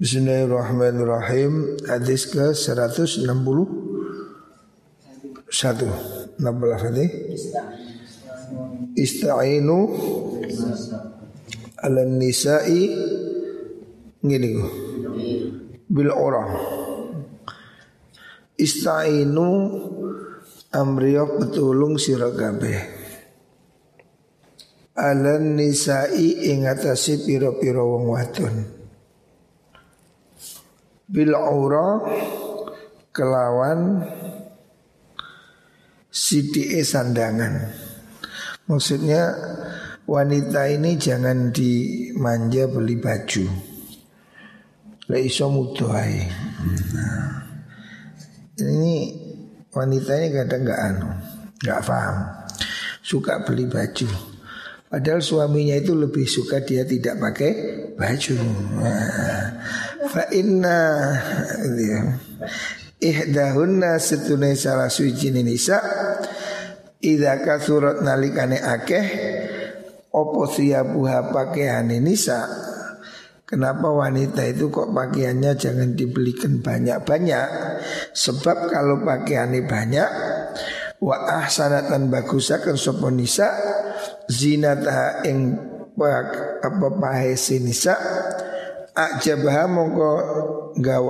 Bismillahirrahmanirrahim. Hadis ke 160 Satu. Nama lafadhi Ista'inu Ala nisa'i. Gini. Bil orang Ista'inu Amriyah betulung siragabe Alan nisa'i ingatasi piro-piro wong wadon Bil aura kelawan CDE sandangan. Maksudnya wanita ini jangan dimanja beli baju. Leiso mutuai nah, Ini wanita ini kadang nggak anu nggak paham. Suka beli baju. Padahal suaminya itu lebih suka dia tidak pakai baju. Fa inna ihdahunna setunai salah suci nisa. Idza kasurat nalikane akeh opo siabuha pakaian nisa. Kenapa wanita itu kok pakaiannya jangan dibelikan banyak-banyak? Sebab kalau pakaiannya banyak Wa ahsanatan bagusakan sopo nisa zinata ing apa pahe sinisa ajabah mongko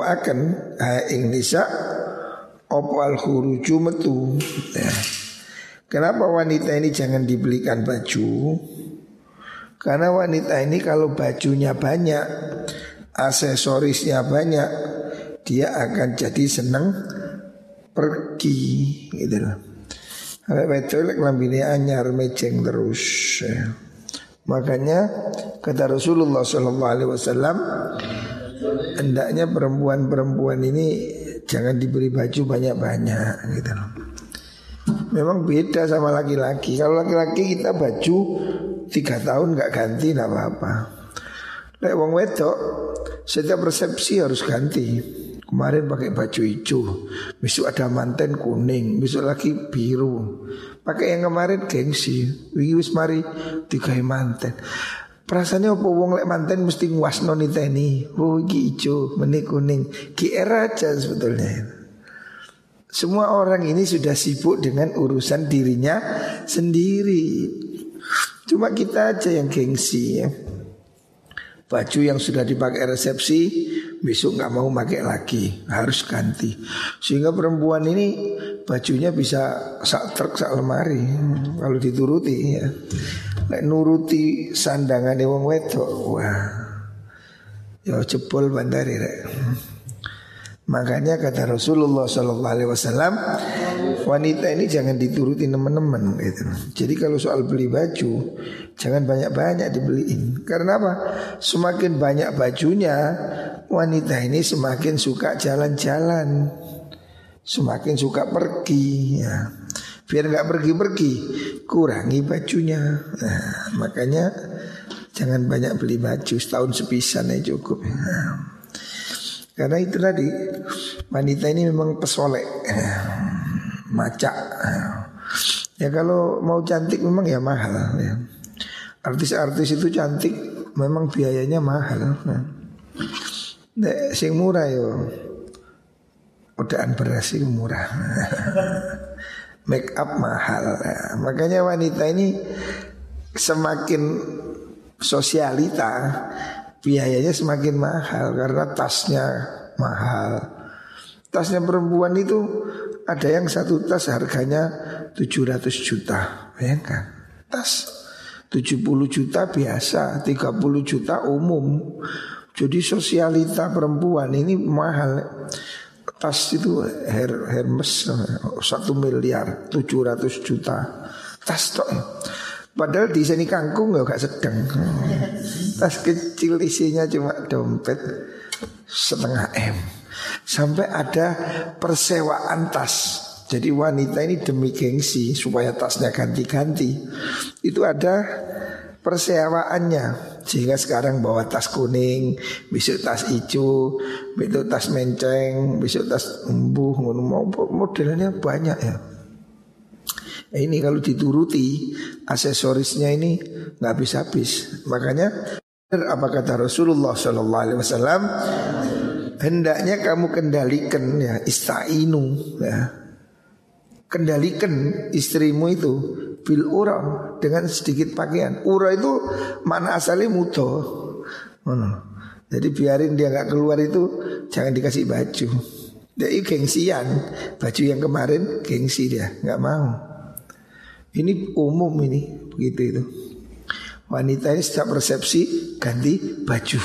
akan ha ing nisa opo al khuruju metu ya. Kenapa wanita ini jangan dibelikan baju? Karena wanita ini kalau bajunya banyak, aksesorisnya banyak, dia akan jadi senang pergi gitu loh. Ada wedok anyar meceng terus. Ya. Makanya kata Rasulullah Shallallahu Alaihi Wasallam hendaknya perempuan-perempuan ini jangan diberi baju banyak-banyak gitu loh. Memang beda sama laki-laki. Kalau laki-laki kita baju tiga tahun nggak ganti nggak apa-apa. Lek wong wedok setiap resepsi harus ganti. Kemarin pakai baju hijau, besok ada manten kuning, besok lagi biru. Pakai yang kemarin gengsi, wis mari tiga manten. Perasaannya apa wong lek manten mesti nguasno niteni. Oh iki hijau, meni kuning. Ki era aja sebetulnya. Semua orang ini sudah sibuk dengan urusan dirinya sendiri. Cuma kita aja yang gengsi ya. Baju yang sudah dipakai resepsi besok nggak mau pakai lagi, harus ganti. Sehingga perempuan ini bajunya bisa sak truk sak lemari kalau dituruti ya. Lek nuruti sandangan wong wedok, wah. Ya jebol bandari rek. Makanya kata Rasulullah Wasallam wanita ini jangan dituruti teman-teman gitu. Jadi kalau soal beli baju jangan banyak-banyak dibeliin. Karena apa? Semakin banyak bajunya wanita ini semakin suka jalan-jalan, semakin suka pergi. Ya. Biar nggak pergi-pergi, kurangi bajunya. Nah, makanya jangan banyak beli baju setahun sepisan ya cukup. Nah. Karena itu tadi wanita ini memang pesolek, macak. Ya kalau mau cantik memang ya mahal. Ya. Artis-artis itu cantik memang biayanya mahal. Nah, sing murah yo. Udaan beras sing murah. Make up mahal. Ya. Makanya wanita ini semakin sosialita biayanya semakin mahal karena tasnya mahal. Tasnya perempuan itu ada yang satu tas harganya 700 juta. Bayangkan, tas 70 juta biasa, 30 juta umum. Jadi sosialita perempuan ini mahal. Tas itu Her Hermes satu miliar 700 juta. Tas toh. Padahal di sini kangkung gak sedang. Tas kecil isinya cuma dompet setengah M. Sampai ada persewaan tas. Jadi wanita ini demi gengsi supaya tasnya ganti-ganti. Itu ada persewaannya sehingga sekarang bawa tas kuning, besok tas hijau, besok tas menceng, besok tas embuh, modelnya banyak ya. Ini kalau dituruti aksesorisnya ini nggak habis-habis. Makanya Apa kata Rasulullah Sallallahu Alaihi Wasallam? Hendaknya kamu kendalikan ya istainu ya. Kendalikan istrimu itu bil ura dengan sedikit pakaian. Ura itu mana asalnya muto. Jadi biarin dia nggak keluar itu jangan dikasih baju. Dia gengsian. Baju yang kemarin gengsi dia nggak mau. Ini umum ini Begitu itu. Wanita ini setiap resepsi ganti baju.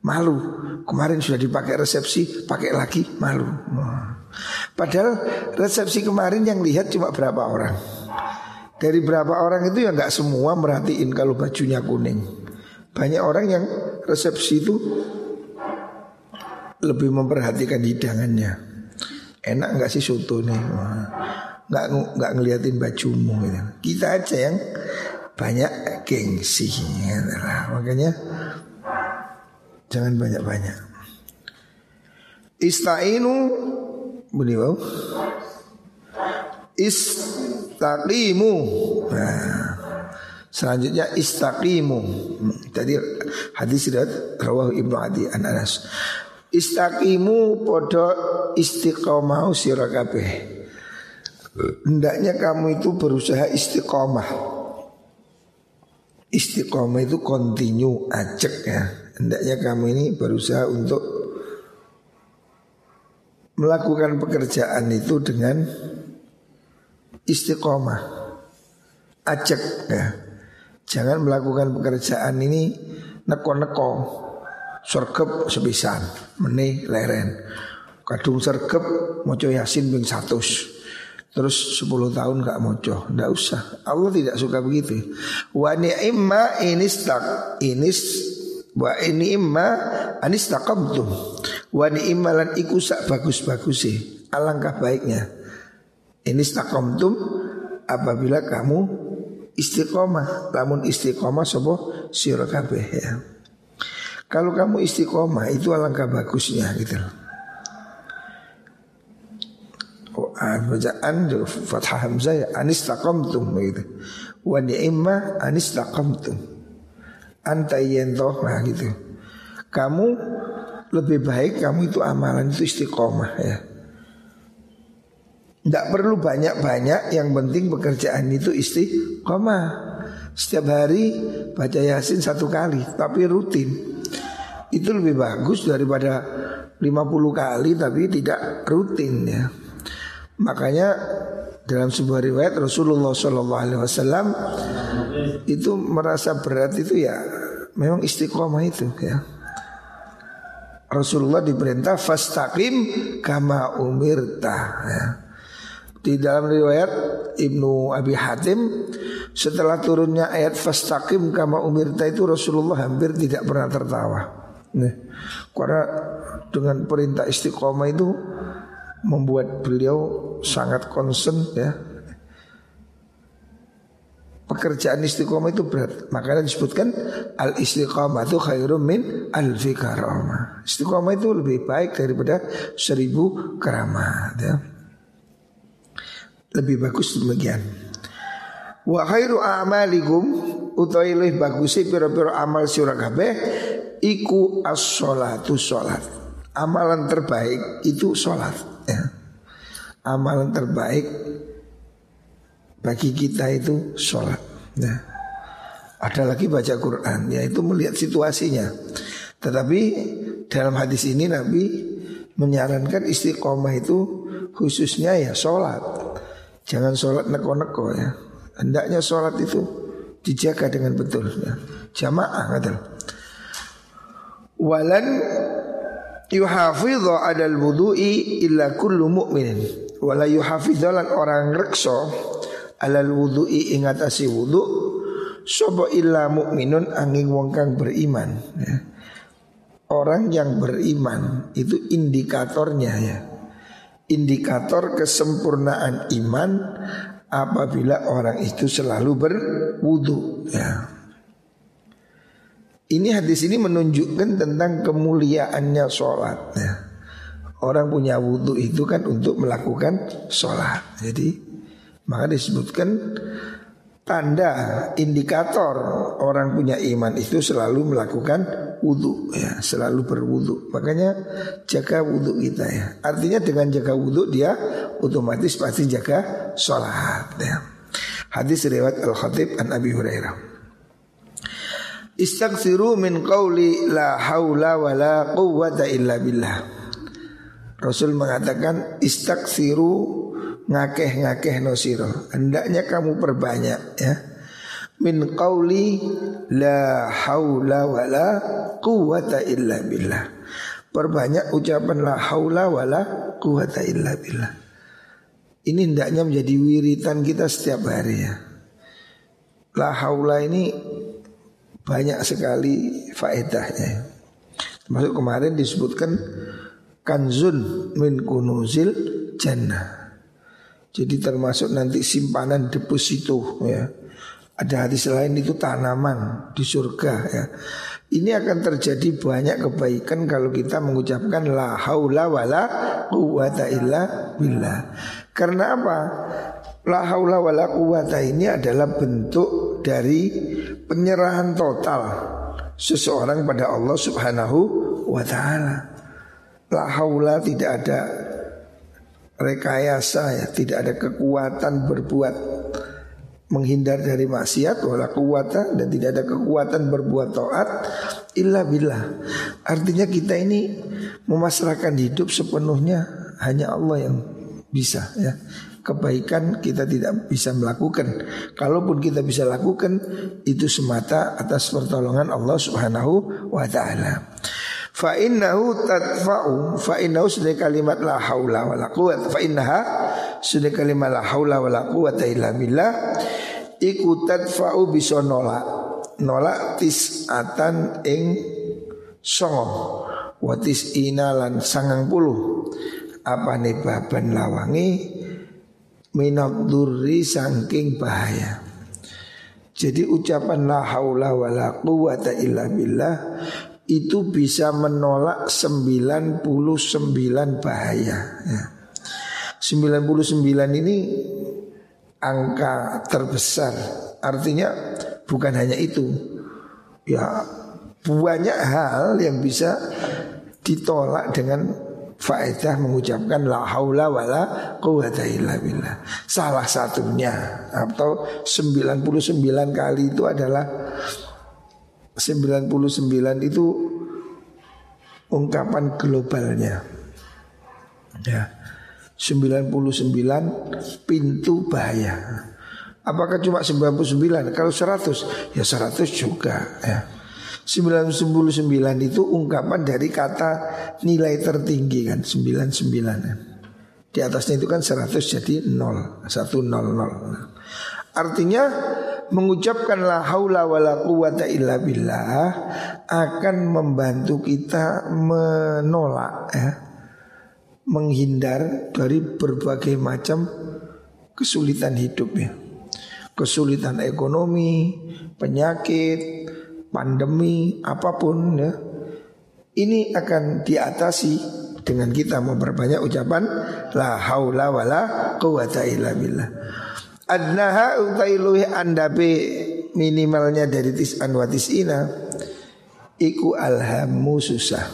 Malu. Kemarin sudah dipakai resepsi Pakai lagi malu Padahal resepsi kemarin yang lihat cuma berapa orang Dari berapa orang itu ya nggak semua merhatiin kalau bajunya kuning Banyak orang yang resepsi itu lebih memperhatikan hidangannya. Enak nggak sih soto nih? Nggak nggak ngeliatin bajumu gitu. Kita aja yang banyak gengsi. Ya, makanya jangan banyak-banyak. Istainu beliau istaqimu. Nah, selanjutnya istaqimu. Tadi hadis riwayat rawahu Ibnu Adi an Anas. Istaqimu podo istiqomah sira kabeh. Hendaknya kamu itu berusaha istiqomah. Istiqomah itu kontinu ajak ya. Hendaknya kamu ini berusaha untuk melakukan pekerjaan itu dengan istiqomah. Ajak ya. Jangan melakukan pekerjaan ini neko-neko sergep sebisan meni leren kadung sergep moco yasin bin satus Terus 10 tahun gak moco Nggak usah Allah tidak suka begitu Wa ni'imma inistak Inis Wa ini imma anistaqamtum Wa ni'imma lan iku sak bagus-bagus sih Alangkah baiknya. Inistaqamtum Apabila kamu istiqomah. Namun istiqomah sobo sirakabe ya. Kalau kamu istiqomah itu alangkah bagusnya gitu Oh, bacaan fathah hamzah ya. Anis taqamtum begitu. Wa ni'ma anis taqamtum. Anta yentoh nah gitu. Kamu lebih baik kamu itu amalan itu istiqomah ya. Tidak perlu banyak-banyak Yang penting pekerjaan itu istiqomah Setiap hari baca yasin satu kali Tapi rutin itu lebih bagus daripada 50 kali tapi tidak rutin ya. Makanya dalam sebuah riwayat Rasulullah Shallallahu Alaihi Wasallam itu merasa berat itu ya memang istiqomah itu ya. Rasulullah diperintah fastaqim kama umirta ya. Di dalam riwayat Ibnu Abi Hatim setelah turunnya ayat fastaqim kama umirta itu Rasulullah hampir tidak pernah tertawa. Nih, karena dengan perintah istiqomah itu membuat beliau sangat concern ya. Pekerjaan istiqomah itu berat. Makanya disebutkan al istiqomah itu khairum min al fikaroma. Istiqomah itu lebih baik daripada seribu keramat ya. Lebih bagus demikian. Wa khairu a'malikum utawi luwih bagus pira-pira amal sira kabeh iku as-sholatu sholat. Amalan terbaik itu sholat. Amalan terbaik bagi kita itu sholat. Ya. Ada lagi baca Quran, yaitu melihat situasinya. Tetapi dalam hadis ini Nabi menyarankan istiqomah itu khususnya ya sholat. Jangan sholat neko-neko ya. Hendaknya sholat itu dijaga dengan betul ya. Jamaah kata walan yuhafidhu adal wudu'i illa kullu mu'minin wala yuhafidhu orang rekso alal wudu'i ingatasi wudu sobo illa mu'minun angin wong kang beriman ya. Orang yang beriman itu indikatornya ya Indikator kesempurnaan iman apabila orang itu selalu berwudu ya ini hadis ini menunjukkan tentang kemuliaannya sholat ya. Orang punya wudhu itu kan untuk melakukan sholat. Jadi maka disebutkan tanda indikator orang punya iman itu selalu melakukan wudhu ya selalu berwudhu makanya jaga wudhu kita ya. Artinya dengan jaga wudhu dia otomatis pasti jaga sholat ya. Hadis riwayat al khatib an abi hurairah. Istaghfiru min qawli la haula wa la quwwata illa billah Rasul mengatakan istaghfiru ngakeh-ngakeh nosiro hendaknya kamu perbanyak ya. Min qauli la haula wala quwata illa billah. Perbanyak ucapan la haula wala quwata illa billah. Ini hendaknya menjadi wiritan kita setiap hari ya. La haula ini banyak sekali faedahnya termasuk kemarin disebutkan kanzun min kunuzil jannah jadi termasuk nanti simpanan deposito ya. Ada hadis lain itu tanaman di surga ya. Ini akan terjadi banyak kebaikan kalau kita mengucapkan la haula wala quwata illa billah. Karena apa? La haula wala quwata ini adalah bentuk dari penyerahan total seseorang pada Allah Subhanahu wa taala. La haula tidak ada rekayasa ya, tidak ada kekuatan berbuat menghindar dari maksiat wala kuwata dan tidak ada kekuatan berbuat taat illa billah. Artinya kita ini memasrahkan hidup sepenuhnya hanya Allah yang bisa ya. Kebaikan kita tidak bisa melakukan. Kalaupun kita bisa lakukan itu semata atas pertolongan Allah Subhanahu wa taala. Fa innahu tadfa'u Fa innahu sudah kalimat la haula wa la quwata Fa innaha sudah kalimat la haula wa la quwata illa billah. Iku tadfa'u bisa nolak Nolak tis'atan ing songo. Watis inalan sangang puluh. Apa nih baban lawangi? Minat durri sangking bahaya. Jadi ucapan la haula wa la quwata illa billah itu bisa menolak 99 bahaya ya. 99 ini angka terbesar Artinya bukan hanya itu Ya banyak hal yang bisa ditolak dengan faedah mengucapkan la haula wala quwata illa billah. Salah satunya atau 99 kali itu adalah 99 itu ungkapan globalnya. Ya. 99 pintu bahaya. Apakah cuma 99? Kalau 100 ya 100 juga ya. 99 itu ungkapan dari kata nilai tertinggi kan 99 kan. Di atasnya itu kan 100 jadi 0 100 Artinya mengucapkan la haula wala quwata illa billah akan membantu kita menolak ya menghindar dari berbagai macam kesulitan hidup ya. Kesulitan ekonomi, penyakit, pandemi, apa pun ya. Ini akan diatasi dengan kita memperbanyak ucapan la haula wala quwata illa billah. Adnaha utailuhi andabe minimalnya dari tis'an wa tis'ina Iku alhamu susah.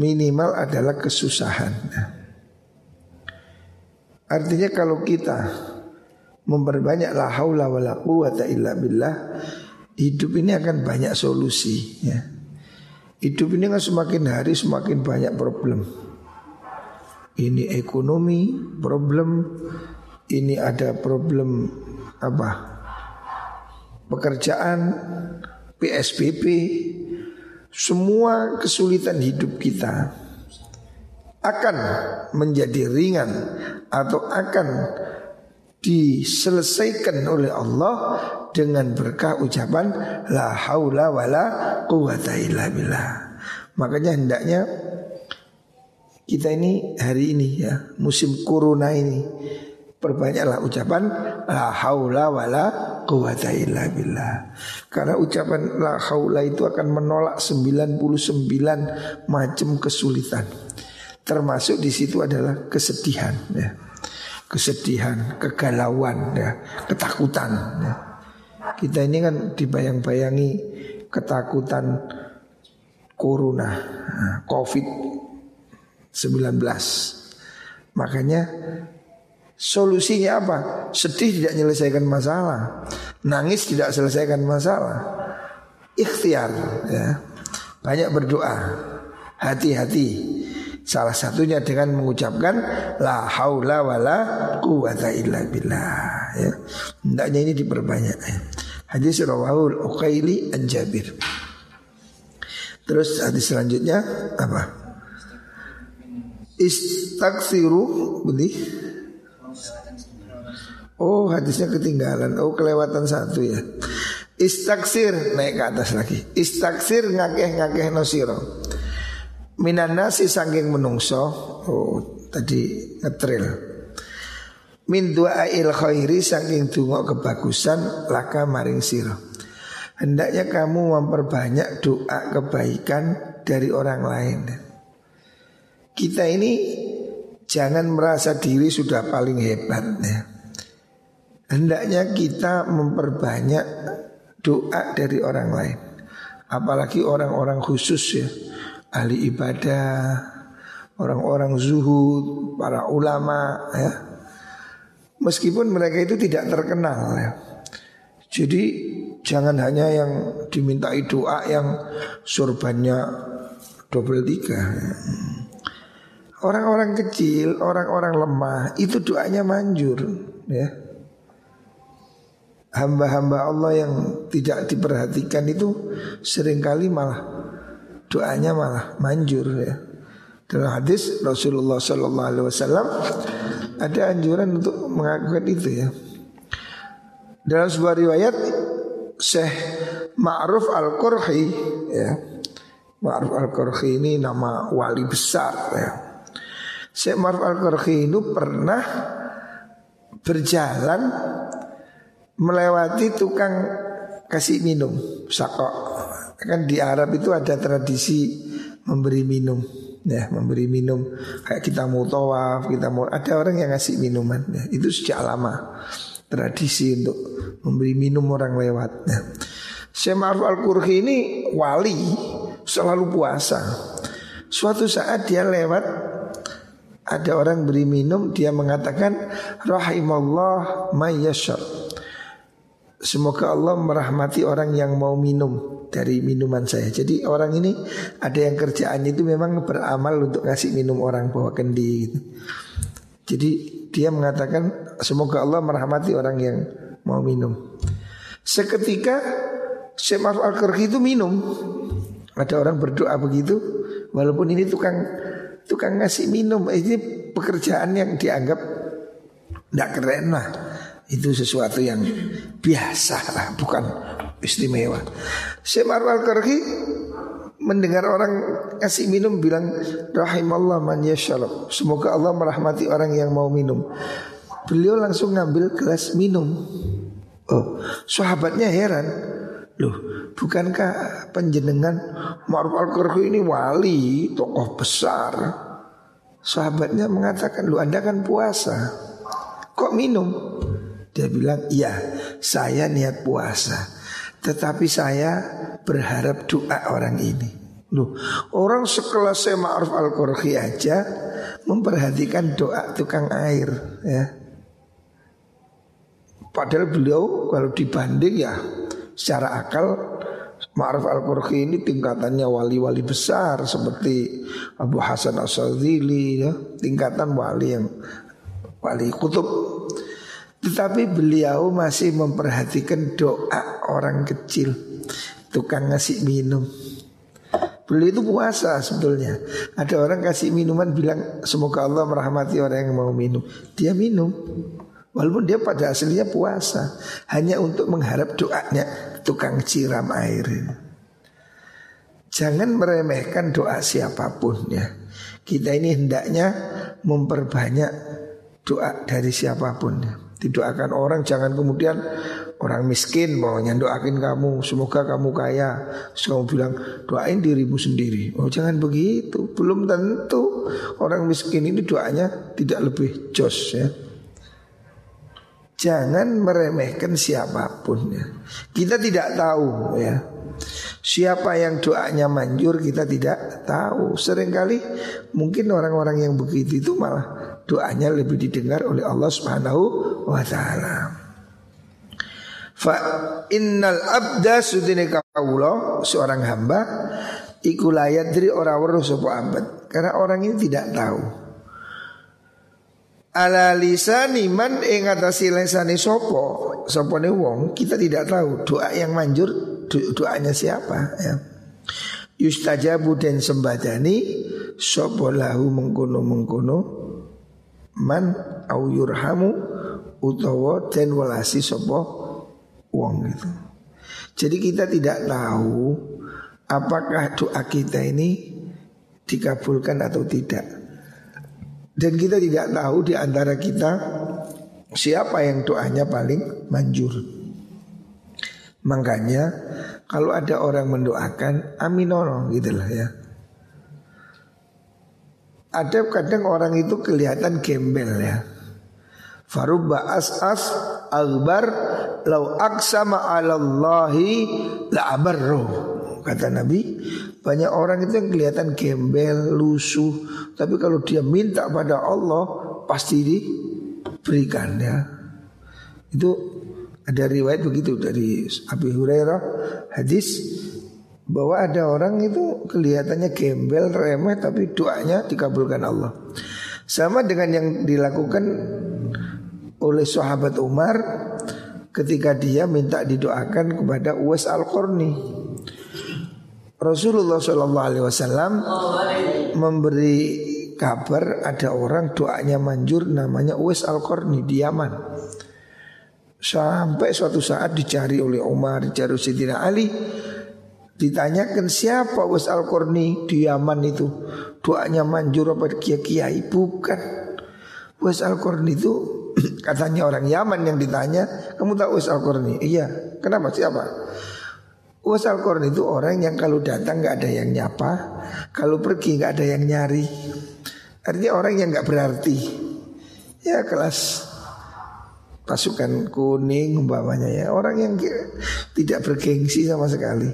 Minimal adalah kesusahan. Artinya kalau kita memperbanyak la haula wa la quwata illa billah Hidup ini akan banyak solusi ya. Hidup ini kan semakin hari semakin banyak problem. Ini ekonomi problem ini ada problem apa pekerjaan PSBB semua kesulitan hidup kita akan menjadi ringan atau akan diselesaikan oleh Allah dengan berkah ucapan la haula wala quwata illa billah. Makanya hendaknya kita ini hari ini ya musim corona ini Perbanyaklah ucapan la haula wala quwata illa billah. Karena ucapan la haula itu akan menolak 99 macam kesulitan. Termasuk di situ adalah kesedihan ya. kesedihan, kegalauan, ya, ketakutan. Ya. Kita ini kan dibayang-bayangi ketakutan corona, nah, covid 19. Makanya solusinya apa? Sedih tidak menyelesaikan masalah, nangis tidak selesaikan masalah. Ikhtiar ya. Banyak berdoa. Hati-hati Salah satunya dengan mengucapkan la haula wala quwata illa billah ya. Hendaknya ini diperbanyak ya. Hadis rawahul Uqaili an Jabir. Terus hadis selanjutnya apa? Istaksiru beli. Oh hadisnya ketinggalan. Oh kelewatan satu ya. Istaksir naik ke atas lagi. Istaksir ngakeh-ngakeh nosiro Minan nasi sangking menungso. Oh tadi ngetril. Min du'ail khairi sangking dungo kebagusan Laka maring siro. Hendaknya kamu memperbanyak doa kebaikan dari orang lain. Kita ini jangan merasa diri sudah paling hebat ya. Hendaknya kita memperbanyak doa dari orang lain Apalagi orang-orang khusus ya ahli ibadah, orang-orang zuhud, para ulama ya. Meskipun mereka itu tidak terkenal ya. Jadi jangan hanya yang dimintai doa yang surbannya double tiga. Ya. Orang-orang kecil, orang-orang lemah itu doanya manjur ya. Hamba-hamba Allah yang tidak diperhatikan itu sering kali malah doanya malah manjur ya. Dalam hadis Rasulullah Sallallahu Alaihi Wasallam ada anjuran untuk mengakukan itu ya. Dalam sebuah riwayat Syekh Ma'ruf Al-Qurhi ya. Ma'ruf Al-Qurhi ini nama wali besar ya. Syekh Ma'ruf Al-Qurhi itu pernah berjalan melewati tukang kasih minum sakok Kan di Arab itu ada tradisi memberi minum ya memberi minum kayak kita mau tawaf kita mau ada orang yang ngasih minuman ya. itu sejak lama tradisi untuk memberi minum orang lewat ya. Syekh Ma'ruf Al-Qurhi ini wali selalu puasa suatu saat dia lewat ada orang beri minum dia mengatakan rahimallah mayyashar Semoga Allah merahmati orang yang mau minum dari minuman saya. Jadi orang ini ada yang kerjaan itu memang beramal untuk ngasih minum orang bawa kendi. Gitu. Jadi dia mengatakan semoga Allah merahmati orang yang mau minum. Seketika Syekh Maruf al itu minum. Ada orang berdoa begitu, walaupun ini tukang tukang ngasih minum, ini pekerjaan yang dianggap tidak keren lah. Itu sesuatu yang biasa lah, bukan istimewa. Syekh Marwal Karki mendengar orang kasih minum bilang rahimallah man yashalab. Semoga Allah merahmati orang yang mau minum. Beliau langsung ngambil gelas minum. Oh, sahabatnya heran. Loh, bukankah penjenengan Maruf al ini wali, tokoh besar? Sahabatnya mengatakan, lu anda kan puasa. Kok minum? Dia bilang, iya saya niat puasa Tetapi saya berharap doa orang ini. Loh, orang sekelas saya Ma'ruf Al-Qurhi aja Memperhatikan doa tukang air ya. Padahal beliau kalau dibanding ya Secara akal Ma'ruf Al-Qurhi ini tingkatannya wali-wali besar Seperti Abu Hasan As-Sadzili ya Tingkatan wali yang Wali kutub tetapi beliau masih memperhatikan doa orang kecil. Tukang ngasih minum. Beliau itu puasa sebetulnya. Ada orang kasih minuman bilang Semoga Allah merahmati orang yang mau minum. Dia minum. Walaupun dia pada aslinya puasa. Hanya untuk mengharap doanya Tukang ciram air Jangan meremehkan doa siapa pun ya. Kita ini hendaknya memperbanyak doa dari siapa pun ya Didoakan orang jangan kemudian orang miskin mau nyandoakin kamu semoga kamu kaya. Terus kamu bilang doain dirimu sendiri. Oh jangan begitu. Belum tentu orang miskin ini doanya tidak lebih jos ya. Jangan meremehkan siapa pun ya. Kita tidak tahu ya. Siapa yang doanya manjur kita tidak tahu. Seringkali mungkin orang-orang yang begitu itu malah doanya lebih didengar oleh Allah Subhanahu wa taala. Fa innal abda sudine kaulo seorang hamba iku layat dari orang weruh sapa abad karena orang ini tidak tahu ala lisani man ing atasi lisani sopo sopone wong kita tidak tahu doa yang manjur doanya siapa ya? Yustajabu dan sembadani sopo lahu mengkono mengkono man au yurhamu utawa dan walasi sopo wong gitu. Jadi kita tidak tahu apakah doa kita ini dikabulkan atau tidak. Dan kita tidak tahu di antara kita siapa yang doanya paling manjur. Makanya kalau ada orang mendoakan aminono gitu lah ya. Ada kadang orang itu kelihatan gembel ya. Farubba as-as albar lau aksama alallahi la abarro. Kata Nabi, banyak orang itu yang kelihatan gembel, lusuh, tapi kalau dia minta pada Allah pasti diberikan ya. Itu ada riwayat begitu dari Abi Hurairah hadis bahwa ada orang itu kelihatannya gembel, remeh tapi doanya dikabulkan Allah. Sama dengan yang dilakukan oleh sahabat Umar ketika dia minta didoakan kepada Uwais Al-Qarni. Rasulullah Shallallahu Alaihi Wasallam memberi kabar ada orang doanya manjur namanya Uwais Al Qarni di Yaman. Sampai suatu saat dicari oleh Umar, dicari Sayyidina Ali, ditanyakan siapa Uwais Al Qarni di Yaman itu doanya manjur apa kiai kiai bukan. Uwais Al Qarni itu katanya orang Yaman yang ditanya, kamu tahu Uwais Al Qarni? Iya. Kenapa siapa? Wasal Korn itu orang yang kalau datang nggak ada yang nyapa, kalau pergi nggak ada yang nyari. Artinya orang yang nggak berarti. Ya kelas pasukan kuning umpamanya ya. Orang yang tidak bergengsi sama sekali.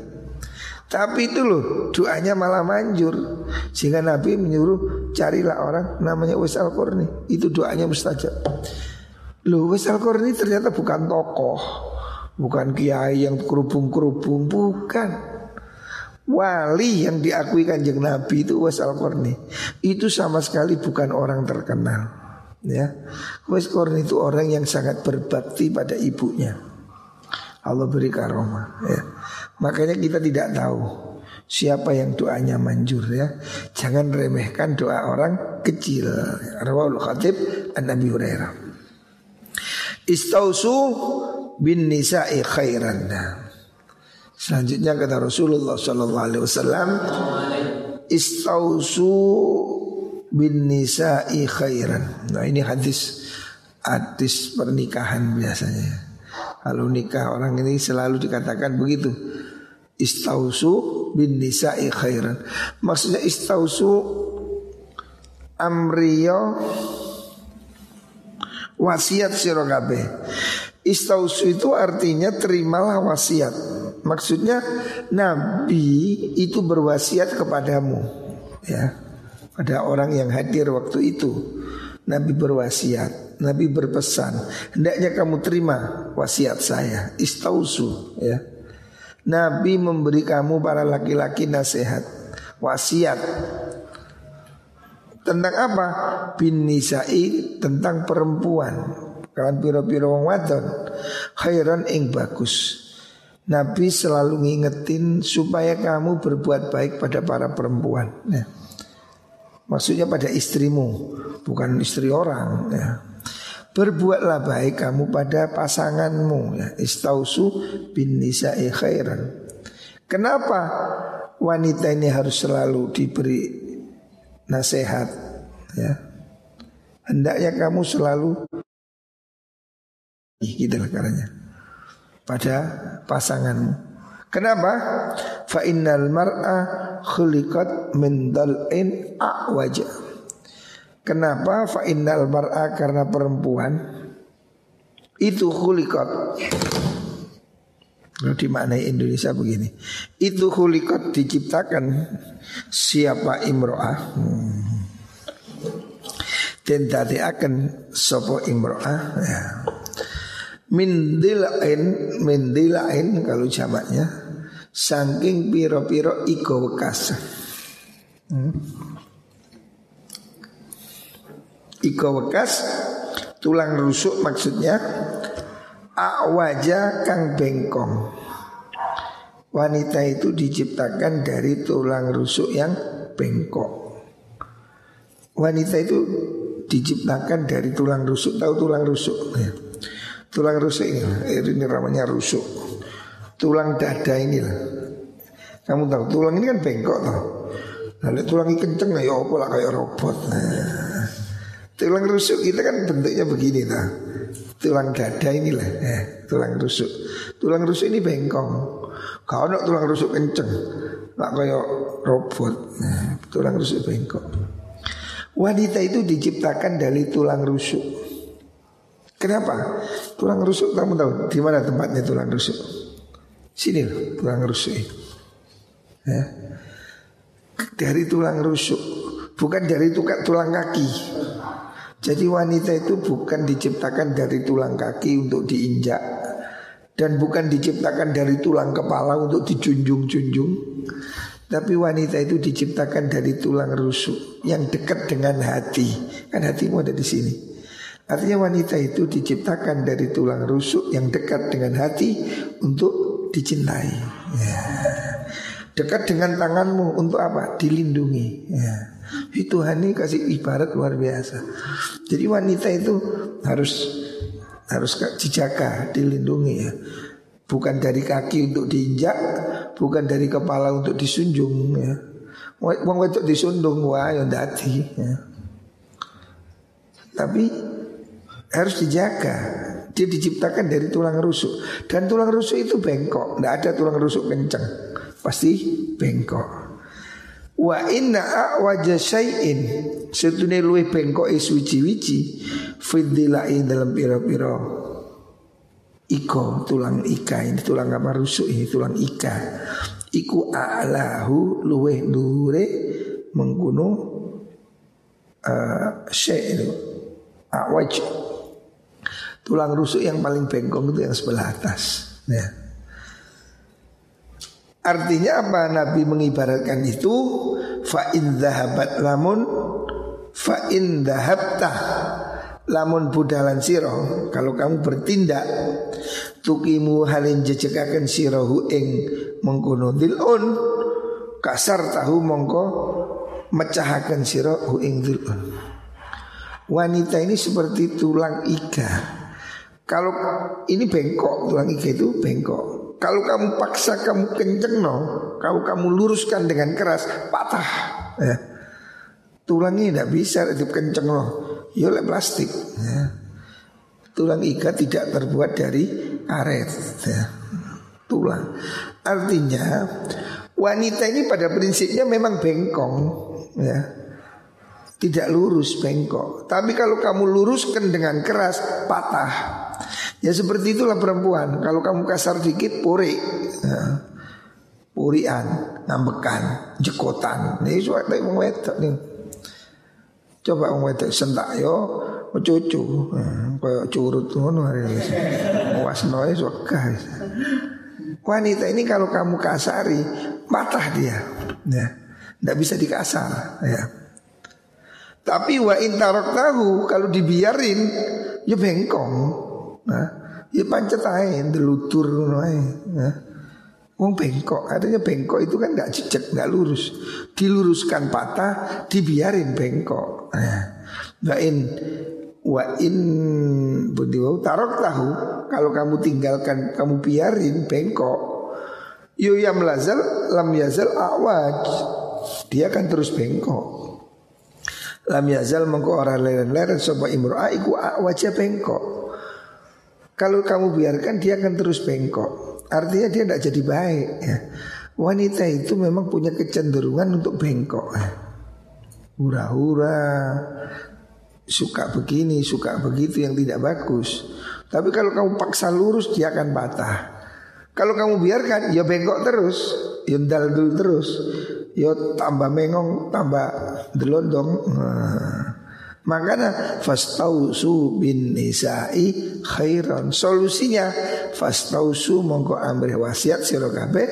Tapi itu loh doanya malah manjur. Sehingga Nabi menyuruh carilah orang namanya Wes al Itu doanya mustajab. Loh Wes al ternyata bukan tokoh Bukan kiai yang kerubung-kerubung Bukan. Wali yang diakui kanjeng Nabi itu Was al Itu sama sekali bukan orang terkenal Ya. Was Korni itu orang yang sangat berbakti pada ibunya. Allah beri karomah ya. Makanya kita tidak tahu Siapa yang doanya manjur ya. Jangan remehkan doa orang kecil. Rawal Khatib An-Nabi Hurairah. Istausu bin nisa'i khairan. Selanjutnya kata Rasulullah sallallahu alaihi wasallam istausu bin nisa'i khairan. Nah ini hadis hadis pernikahan biasanya. Kalau nikah orang ini selalu dikatakan begitu. Istausu bin nisa'i khairan. Maksudnya istausu amriyo wasiat sirogabe Istausu itu artinya terimalah wasiat. Maksudnya Nabi itu berwasiat kepadamu, ya, pada orang yang hadir waktu itu. Nabi berwasiat, Nabi berpesan, hendaknya kamu terima wasiat saya. Istausu, ya. Nabi memberi kamu para laki-laki nasihat, wasiat tentang apa? Bin nisa'i tentang perempuan. Kawan piro-piro wong wadon khairan ing bagus. Nabi selalu ngingetin supaya kamu berbuat baik pada para perempuan. Ya. Maksudnya pada istrimu, bukan istri orang. Ya. Berbuatlah baik kamu pada pasanganmu. Ya. Istausu bin nisa'i khairan. Kenapa wanita ini harus selalu diberi nasihat? Ya. Hendaknya kamu selalu gitu lah caranya pada pasanganmu. Kenapa? Fa innal mar'a khuliqat min dal'in a'waja. Kenapa? Fa innal mar'a karena perempuan itu hulikot di mana Indonesia begini Itu hulikot diciptakan Siapa imro'ah hmm. Tadi akan Sopo imro'ah ya. Min dilain Min dilain kalau jamaknya Saking piro-piro iko bekas hmm. Iko bekas Tulang rusuk maksudnya Awaja kang bengkong. Wanita itu diciptakan dari tulang rusuk yang bengkok. Wanita itu diciptakan dari tulang rusuk. Tahu tulang rusuk? Ya. Tulang rusuk ini Ini namanya rusuk Tulang dada ini lah Kamu tahu tulang ini kan bengkok tuh Lalu tulang ini kenceng ya apa lah kayak robot nah, Tulang rusuk kita kan bentuknya begini lah tulang dada inilah eh, tulang rusuk. Tulang rusuk ini bengkong. Kau nak tulang rusuk kenceng, nak kayak robot. Nah, tulang rusuk bengkok. Wanita itu diciptakan dari tulang rusuk. Kenapa? Tulang rusuk kamu tahu di mana tempatnya tulang rusuk? Sini loh, tulang rusuk ini. Ya. Dari tulang rusuk, bukan dari tulang kaki. Jadi wanita itu bukan diciptakan dari tulang kaki untuk diinjak dan bukan diciptakan dari tulang kepala untuk dijunjung-junjung. Tapi wanita itu diciptakan dari tulang rusuk yang dekat dengan hati. Kan hatimu ada di sini. Artinya wanita itu diciptakan dari tulang rusuk yang dekat dengan hati untuk dicintai. Ya. Dekat dengan tanganmu untuk apa? Dilindungi. Ya. Tuhan ini kasih ibarat luar biasa. Jadi wanita itu harus harus dijaga, dilindungi ya. Bukan dari kaki untuk diinjak, bukan dari kepala untuk disunjung ya. Wong wedok disundung wah yang dati ya. Tapi harus dijaga. Dia diciptakan dari tulang rusuk. Dan tulang rusuk itu bengkok, tidak ada tulang rusuk kencang, pasti bengkok. Wa inna a'waja syai'in. Setune luwih bengkok suci-wici Fidilai dalam pira-pira. Iko tulang ika ini tulang apa rusuk ini tulang ika. Iku a'lahu luwih dure mengkuno uh, syai' itu A'waj Tulang rusuk yang paling bengkok itu yang sebelah atas Ya. Artinya apa? Nabi mengibaratkan itu fa in dhahabat lamun fa in dhahabta. Lamun budalan siro kalau kamu bertindak tukimu halin jejekaken sirohu ing mengkono dilun kasar tahu mongko mecahaken sirohu ing dilun wanita ini seperti tulang iga kalau ini bengkok tulang iga itu bengkok kalau kamu paksa kamu kenceng no, kalau kamu luruskan dengan keras patah. Ya. Tulangnya tidak bisa itu kenceng no, ya oleh plastik. Ya. Tulang iga tidak terbuat dari karet. Ya. Tulang. Artinya wanita ini pada prinsipnya memang bengkong. Ya tidak lurus bengkok. Tapi kalau kamu luruskan dengan keras patah. Ya seperti itulah perempuan. Kalau kamu kasar dikit puri, ya. purian, ngambekan, jekotan. Ini suatu yang wedok nih. Coba wong wedok sentak yo cucu, ya, kayak curut ngono hari ini. Wasnoe guys. Wanita ini kalau kamu kasari patah dia, ya, tidak bisa dikasar, ya. Tapi wa intarok tahu kalau dibiarin ya bengkong. Nah, ya pancet aja delutur ae. Nah. Wong bengkok, artinya bengkok itu kan nggak cicak, nggak lurus. Diluruskan patah, dibiarin bengkok. Nah, in wa in budiwau tarok tahu kalau kamu tinggalkan, kamu biarin bengkok. Yo ya melazal lam yazal awaj. Dia akan terus bengkok. Lam yazal mengko ora leren-leren sapa imro'a iku wajah bengkok. Kalau kamu biarkan dia akan terus bengkok. Artinya dia tidak jadi baik. Ya. Wanita itu memang punya kecenderungan untuk bengkok. Hura-hura, suka begini, suka begitu yang tidak bagus. Tapi kalau kamu paksa lurus dia akan patah. Kalau kamu biarkan ya bengkok terus, ya dal dulu terus, ya tambah mengong, tambah delondong. Nah. Makanya fastausu bin nisa'i khairan. Solusinya fastausu mongko amri wasiat sira kabeh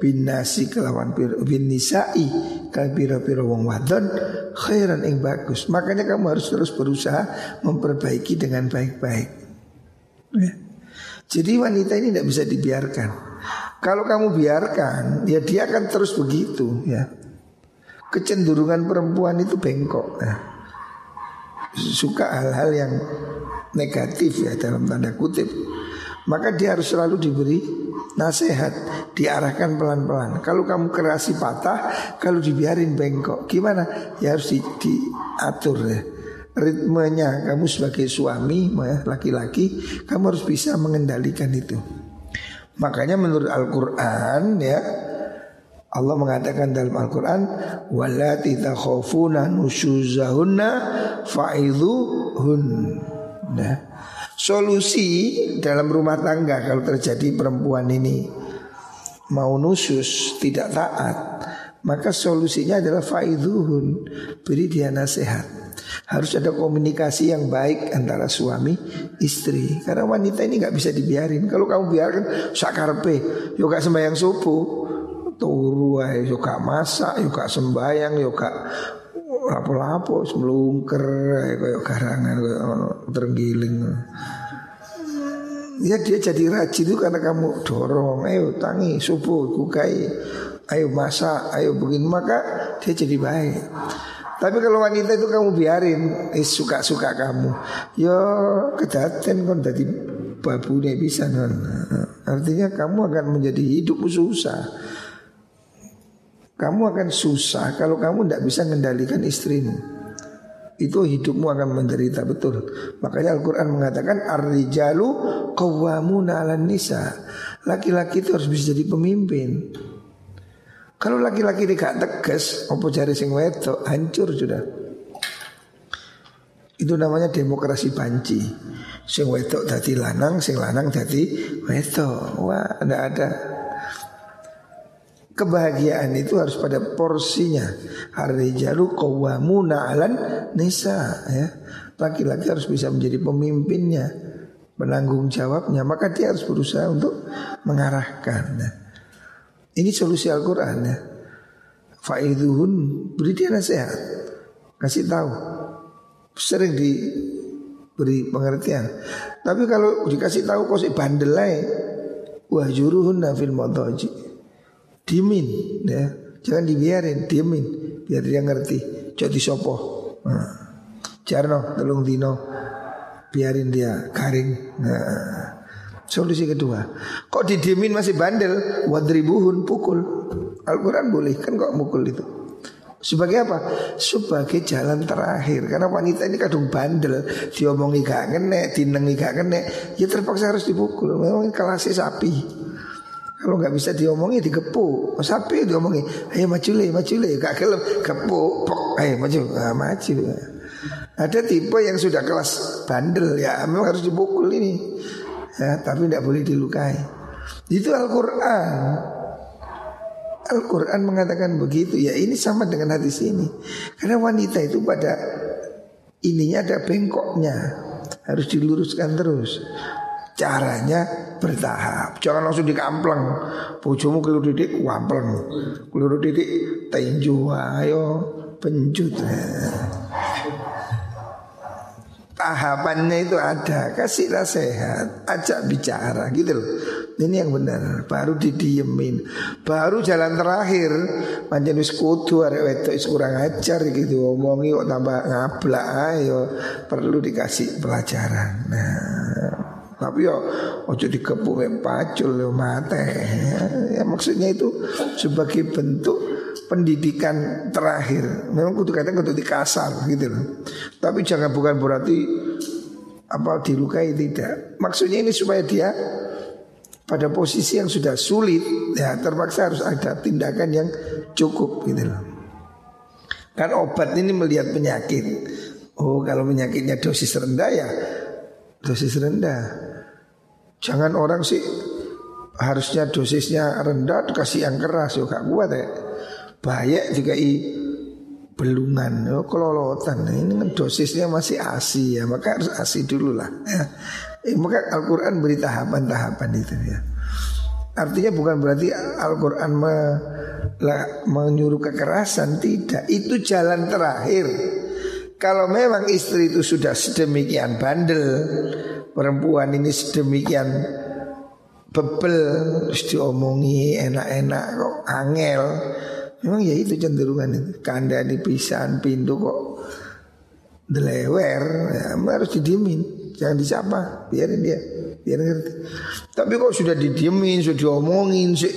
bin nasi kelawan bin nisa'i kal pira-pira wong wadon khairan ing bagus. Makanya kamu harus terus berusaha memperbaiki dengan baik-baik. Ya. Jadi wanita ini tidak bisa dibiarkan. Kalau kamu biarkan, ya dia akan terus begitu ya. Kecenderungan perempuan itu bengkok. Ya suka hal-hal yang negatif ya dalam tanda kutip. Maka dia harus selalu diberi nasihat diarahkan pelan-pelan. Kalau kamu kerasi patah kalau dibiarin bengkok gimana? Ya harus di, diatur ya. Ritmenya kamu sebagai suami ya, laki-laki kamu harus bisa mengendalikan itu. Makanya menurut Al-Quran ya Allah mengatakan dalam Al-Quran Walati takhafuna nusyuzahunna fa'idhuhun. Nah, Solusi dalam rumah tangga kalau terjadi perempuan ini Mau nusus tidak taat Maka solusinya adalah fa'idhuhun Beri dia nasihat. Harus ada komunikasi yang baik antara suami istri. Karena wanita ini nggak bisa dibiarin. Kalau kamu biarkan sakarpe yo gak sembahyang subuh turu ae yo gak masak yo gak sembayang yo gak lapo-lapo semlungker kayak garangan kayak terenggiling. Ya dia jadi rajin itu karena kamu dorong, ayo tangi subuh kukai, ayo masak, ayo begini maka dia jadi baik. Tapi kalau wanita itu kamu biarin, eh, suka-suka kamu, yo kedaten kon jadi babu nih bisa non. Artinya kamu akan menjadi hidup susah. Kamu akan susah kalau kamu tidak bisa mengendalikan istrimu. Itu hidupmu akan menderita betul. Makanya Al-Quran mengatakan Ar-rijalu qawwamuna 'alan nisa. Laki-laki itu harus bisa jadi pemimpin. Kalau laki-laki tidak tegas, opo cari sing wedok, hancur sudah. Itu namanya demokrasi panci. Sing wedok dadi lanang, sing lanang dadi wedok. Wah, tidak ada kebahagiaan itu harus pada porsinya. Ar-rijalu qawwamuna 'alan nisa ya. Laki-laki harus bisa menjadi pemimpinnya, penanggung jawabnya, maka dia harus berusaha untuk mengarahkan. Ya. Ini solusi Al-Qur'an ya. Faiduhun beri dia nasihat. Kasih tahu. Sering diberi pengertian. Tapi kalau dikasih tahu kok si bandel wahjuruhun fil madaji Dimin ya. Jangan dibiarin, diamin biar dia ngerti. Jadi sopo. Nah. Jarno telung dino biarin dia garing. Nah. Solusi kedua, kok didiemin masih bandel, wadribuhun pukul. Al-Quran boleh kan kok mukul itu. Sebagai apa? Sebagai jalan terakhir Karena wanita ini kadung bandel Diomongi gak kene, dinengi gak kene Ya terpaksa harus dipukul Memang kelasnya sapi kalau nggak bisa diomongi digepuk. Sapi diomongi, ayo maju le, maju le, gak kelem, gepuk, pok, ayo maju, nah, maju. Ada tipe yang sudah kelas bandel ya, memang harus dipukul ini. Ya, tapi tidak boleh dilukai. Itu Al-Quran. Al-Quran mengatakan begitu ya ini sama dengan hadis ini Karena wanita itu pada ininya ada bengkoknya Harus diluruskan terus Caranya bertahap. Jangan langsung dikampleng. Bojomu keliru didik wampleng. Keliru didik tinju ayo pencut. Tahapannya itu ada, kasihlah sehat, ajak bicara gitu loh. Ini yang benar, baru didiemin. Baru jalan terakhir, panjang wis kudu arek wedok kurang ajar gitu omongi kok tambah ngablak ayo perlu dikasih pelajaran. Nah, tapi ya ojo dikepung pacul yo mate. Ya, maksudnya itu sebagai bentuk pendidikan terakhir. Memang kudu kadang kudu dikasar gitu loh. Tapi jangan bukan berarti apa dilukai tidak. Maksudnya ini supaya dia pada posisi yang sudah sulit ya terpaksa harus ada tindakan yang cukup gitu loh. Kan obat ini melihat penyakit. Oh kalau penyakitnya dosis rendah ya dosis rendah. Jangan orang sih harusnya dosisnya rendah dikasih yang keras juga kuat ya. Bahaya juga i belungan, oh, kelolotan. Ini dosisnya masih asi ya, maka harus asi dulu lah. Ya. Eh, maka Al-Quran beri tahapan-tahapan itu ya. Artinya bukan berarti Al-Quran me, menyuruh kekerasan, tidak. Itu jalan terakhir. Kalau memang istri itu sudah sedemikian bandel, perempuan ini sedemikian bebel, terus diomongi enak-enak kok angel, Memang ya itu cenderungan itu. Kanda di pisan pintu kok delewer, ya, harus didiemin. Jangan disapa, biarin dia, biar ngerti. Tapi kok sudah didiemin, sudah diomongin, sih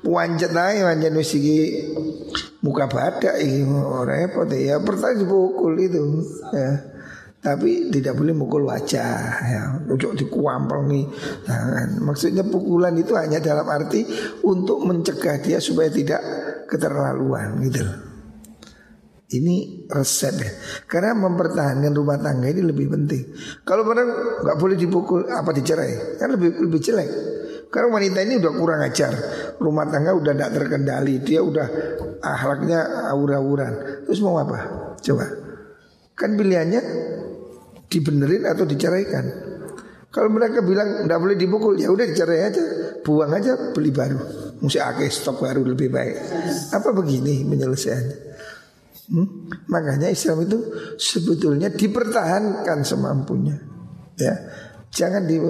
puancet aja sih muka badak ini oh, repot ya. Pertama dipukul itu, ya. Tapi tidak boleh mukul wajah ya. Ujuk nih tangan. Maksudnya pukulan itu hanya dalam arti untuk mencegah dia supaya tidak keterlaluan gitu Ini resep ya. Karena mempertahankan rumah tangga ini lebih penting. Kalau orang nggak boleh dipukul apa dicerai, kan lebih lebih jelek. Karena wanita ini udah kurang ajar, rumah tangga udah tidak terkendali, dia udah akhlaknya aura-auran. Terus mau apa? Coba. Kan pilihannya dibenerin atau diceraikan. Kalau mereka bilang tidak boleh dipukul, ya udah dicerai aja, buang aja, beli baru. Mesti akeh stok baru lebih baik. Apa begini penyelesaiannya? Hmm? Makanya Islam itu sebetulnya dipertahankan semampunya. Ya, jangan di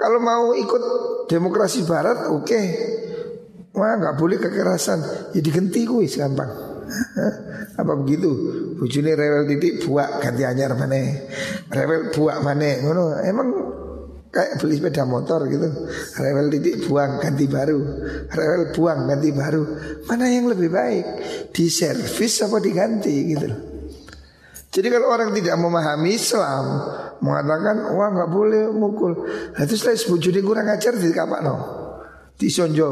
kalau mau ikut demokrasi Barat, oke. Okay. Wah nggak boleh kekerasan, ya diganti kuis gampang. Apa begitu? Bujuni rewel titik buak ganti anyar mana? Rewel buak mana? Ngono. Emang Kayak beli sepeda motor gitu Rewel titik buang ganti baru Rewel buang ganti baru Mana yang lebih baik Di servis apa diganti gitu Jadi kalau orang tidak memahami Islam Mengatakan wah nggak boleh mukul Nah setelah sebujuni kurang ajar di kapak no Disonjo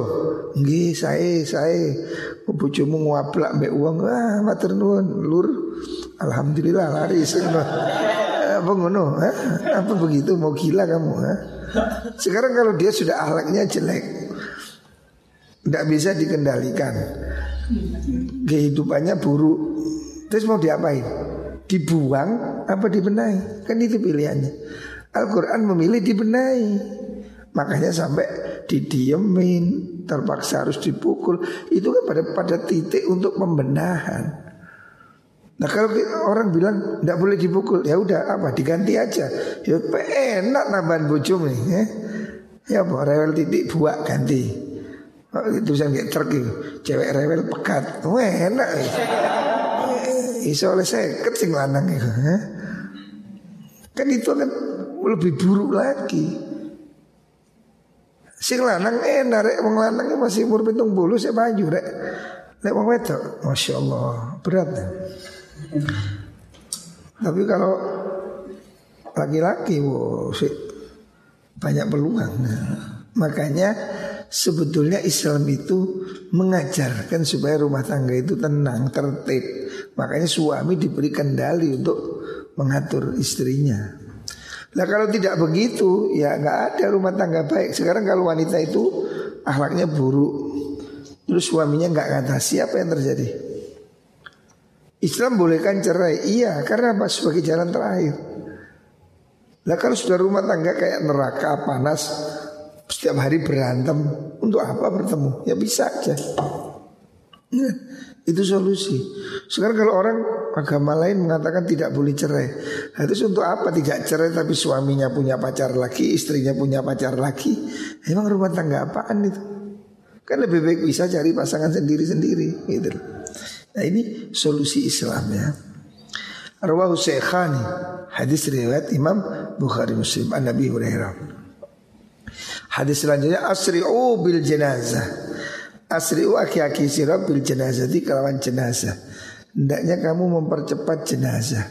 Nggih saya saya Bujumu nguaplak mbak uang Wah matur nuwun lur Alhamdulillah laris apa ngono? Apa begitu? Mau gila kamu? Ha? Sekarang kalau dia sudah ahlaknya jelek, tidak bisa dikendalikan, kehidupannya buruk, terus mau diapain? Dibuang apa dibenahi? Kan itu pilihannya. Al-Quran memilih dibenahi. Makanya sampai didiemin, terpaksa harus dipukul. Itu kan pada pada titik untuk pembenahan. Nah kalau orang bilang tidak boleh dipukul, ya udah apa diganti aja. Ya enak nambahan bujum nih. Ya, ya apa rewel titik buat ganti. Oh, tulisan kayak truk itu, cewek rewel pekat. Wah enak. Ya. Iso oleh saya sing lanang itu. Ya. Kan itu kan lebih buruk lagi. Sing lanang enak rek wong lanangnya masih umur bulu saya maju rek. Lek wong wedok, masya Allah berat. Ya. Tapi kalau laki-laki sih banyak peluang. Nah, makanya sebetulnya Islam itu mengajarkan supaya rumah tangga itu tenang, tertib. Makanya suami diberi kendali untuk mengatur istrinya. Nah kalau tidak begitu ya nggak ada rumah tangga baik. Sekarang kalau wanita itu akhlaknya buruk, terus suaminya nggak ngatasi apa yang terjadi? Islam bolehkan cerai Iya karena apa? Sebagai jalan terakhir Nah kalau sudah rumah tangga kayak neraka panas Setiap hari berantem Untuk apa bertemu? Ya bisa aja Itu solusi. Sekarang kalau orang agama lain mengatakan tidak boleh cerai. Nah, Terus untuk apa tidak cerai tapi suaminya punya pacar lagi Istrinya punya pacar lagi? Emang rumah tangga apaan itu? Kan lebih baik bisa cari pasangan sendiri-sendiri gitu Nah ini solusi Islam ya. Rawahu Syekhani Hadis riwayat Imam Bukhari Muslim An Nabi Hurairah. Hadis selanjutnya Asri'u bil jenazah Asri'u aki-aki sirah bil jenazah Di kelawan jenazah. Hendaknya kamu mempercepat jenazah.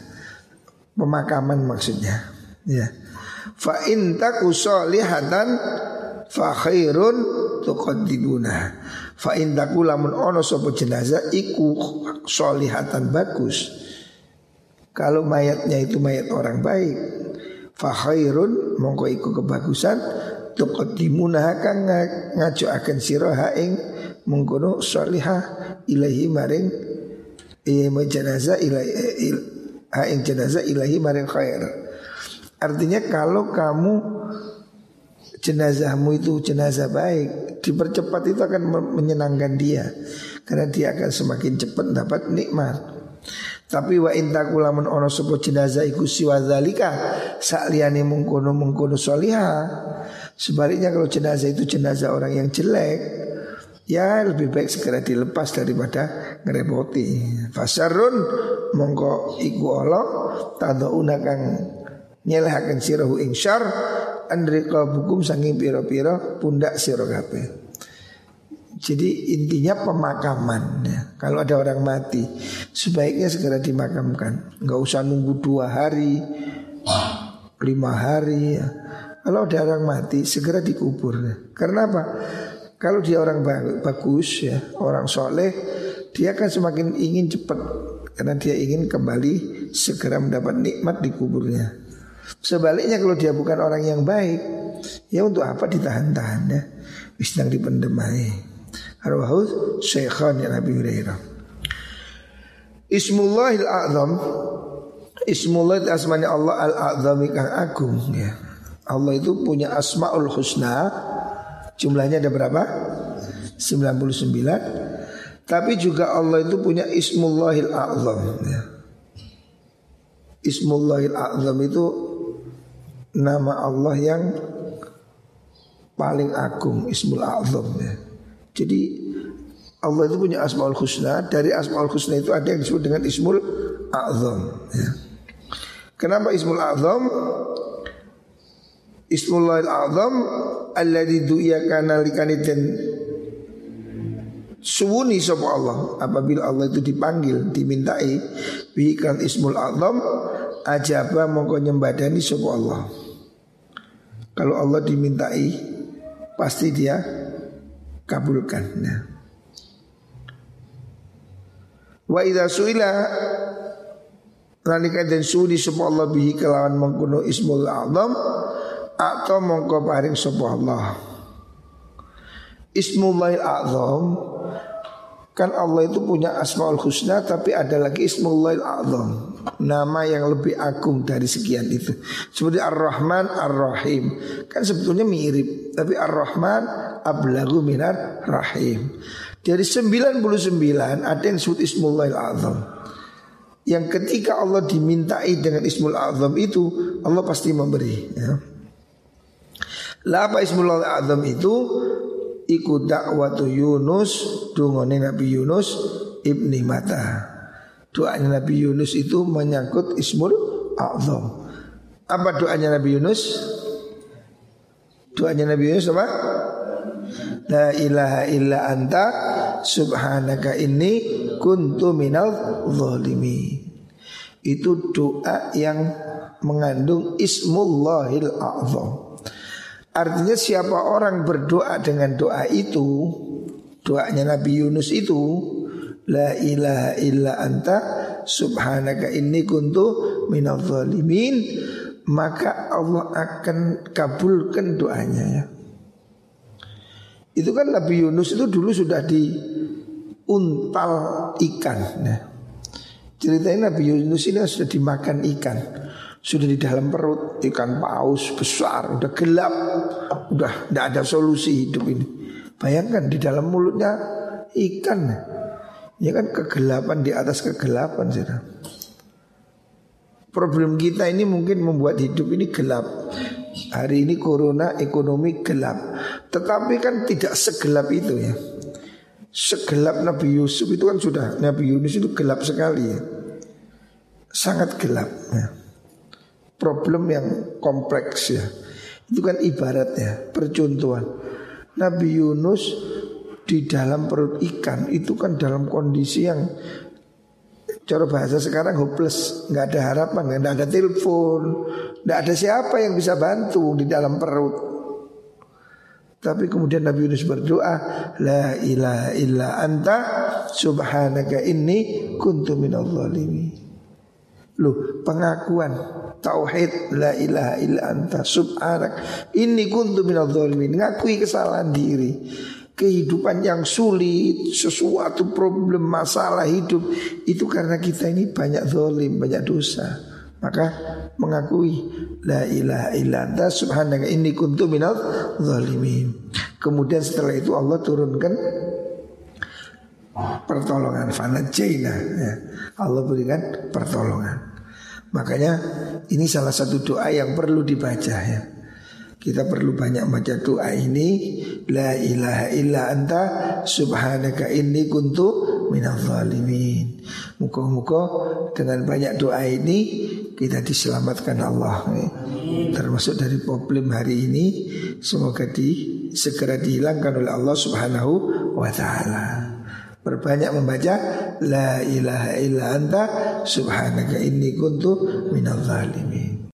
Pemakaman maksudnya. Ya. Fa in taku solihatan Fa khairun tuqaddibuna. Fa indaku lamun ono sopo jenazah iku solihatan bagus. Kalau mayatnya itu mayat orang baik, fa khairun mongko iku kebagusan tuqaddimuna kang ngajuaken sira ha ing mengkono salihah ilahi maring iya jenazah ilahi ha ing jenazah ilahi maring khair. Artinya kalau kamu jenazahmu itu jenazah baik, dipercepat itu akan menyenangkan dia karena dia akan semakin cepat dapat nikmat. Tapi wa intakulamun ono sopo jenazah iku siwa zalika Sa'liani mengkono mengkono soliha Sebaliknya kalau jenazah itu jenazah orang yang jelek Ya lebih baik segera dilepas daripada ngerepoti Fasarun mongko iku Allah Tada'una kang nyelehakan sirahu ing syar Andrika bukum sanging piro-piro pundak sirogape jadi intinya pemakaman ya. Kalau ada orang mati Sebaiknya segera dimakamkan Nggak usah nunggu dua hari Lima hari ya. Kalau ada orang mati segera dikubur ya. Karena apa? Kalau dia orang bagus ya Orang soleh Dia akan semakin ingin cepat. Karena dia ingin kembali Segera mendapat nikmat di kuburnya. Sebaliknya kalau dia bukan orang yang baik Ya untuk apa ditahan-tahan ya? Sedang dipendem aja Arwahu Syekhan ya Nabi Hurairah. Ismullahil A'zam Ismullah asmanya Allah Al-A'zam kang agung ya. Allah itu punya asma'ul husna Jumlahnya ada berapa? 99 Tapi juga Allah itu punya Ismullahil A'zam ya. Ismullahil A'zam itu Nama Allah yang Paling agung Ismul A'zam ya jadi Allah itu punya asmaul husna Dari asmaul husna itu ada yang disebut dengan ismul a'zam ya. Kenapa ismul a'zam? Ismullah al-a'zam Alladhi du'iya kana likanitin Suwuni sapa Allah Apabila Allah itu dipanggil Dimintai Bihikan ismul a'zam Ajaba mongko nyembadani sapa Allah Kalau Allah dimintai Pasti dia kabulkan. Nah. Wa idza suila nalika den sudi sapa Allah bihi kelawan mengkono ismul azam atau mongko paring sapa Allah. Ismullahil azam kan Allah itu punya asmaul husna tapi ada lagi ismullahil azam nama yang lebih agung dari sekian itu. Seperti Ar-Rahman, Ar-Rahim. Kan sebetulnya mirip, tapi Ar-Rahman ablagu minar rahim. Dari 99 ada yang disebut Ismullahil Azam. Yang ketika Allah dimintai dengan Ismul Azam itu Allah pasti memberi ya. Lah apa Ismul Azam itu Iku dakwatu Yunus Dungone Nabi Yunus Ibni Mata Doanya Nabi Yunus itu menyangkut Ismul Azam Apa doanya Nabi Yunus? Doanya Nabi Yunus apa? La ilaha illa anta subhanaka inni kuntu minal zalimi. Itu doa yang mengandung ismullahil a'zam. Artinya siapa orang berdoa dengan doa itu, doanya Nabi Yunus itu, la ilaha illa anta subhanaka inni kuntu minal zalimin, maka Allah akan kabulkan doanya ya. Itu kan Nabi Yunus itu dulu sudah diuntal ikan. Nah, ceritanya Nabi Yunus ini sudah dimakan ikan. Sudah di dalam perut ikan paus besar, udah gelap, udah tidak ada solusi hidup ini. Bayangkan di dalam mulutnya ikan. Ya kan kegelapan di atas kegelapan sih. Problem kita ini mungkin membuat hidup ini gelap. Hari ini corona ekonomi gelap Tetapi kan tidak segelap itu ya Segelap Nabi Yusuf itu kan sudah Nabi Yunus itu gelap sekali ya Sangat gelap ya. Problem yang kompleks ya Itu kan ibarat ya Percontohan Nabi Yunus di dalam perut ikan Itu kan dalam kondisi yang Cara bahasa sekarang hopeless, nggak ada harapan, nggak ada telepon, nggak ada siapa yang bisa bantu di dalam perut. Tapi kemudian Nabi Yunus berdoa, La ilaha illa anta subhanaka inni kuntu minal zalimi. Loh pengakuan tauhid la ilaha illa anta subhanak. Inni kuntu minadh dhalimin. Ngakui kesalahan diri. Kehidupan yang sulit sesuatu problem masalah hidup itu karena kita ini banyak zalim banyak dosa. Maka mengakui la ilaha illa anta subhanaka inni kuntu minadh dhalimin. Kemudian setelah itu Allah turunkan pertolongan. Fanajaina ya. Allah berikan pertolongan Makanya ini salah satu doa yang perlu dibaca ya. Kita perlu banyak baca doa ini La ilaha illa anta subhanaka inni kuntu minal zalimin Muka-muka dengan banyak doa ini kita diselamatkan Allah ya. Termasuk dari problem hari ini Semoga di, segera dihilangkan oleh Allah subhanahu wa ta'ala Berbanyak membaca La ilaha illa anta Subhanaka inni kuntu minal zalimin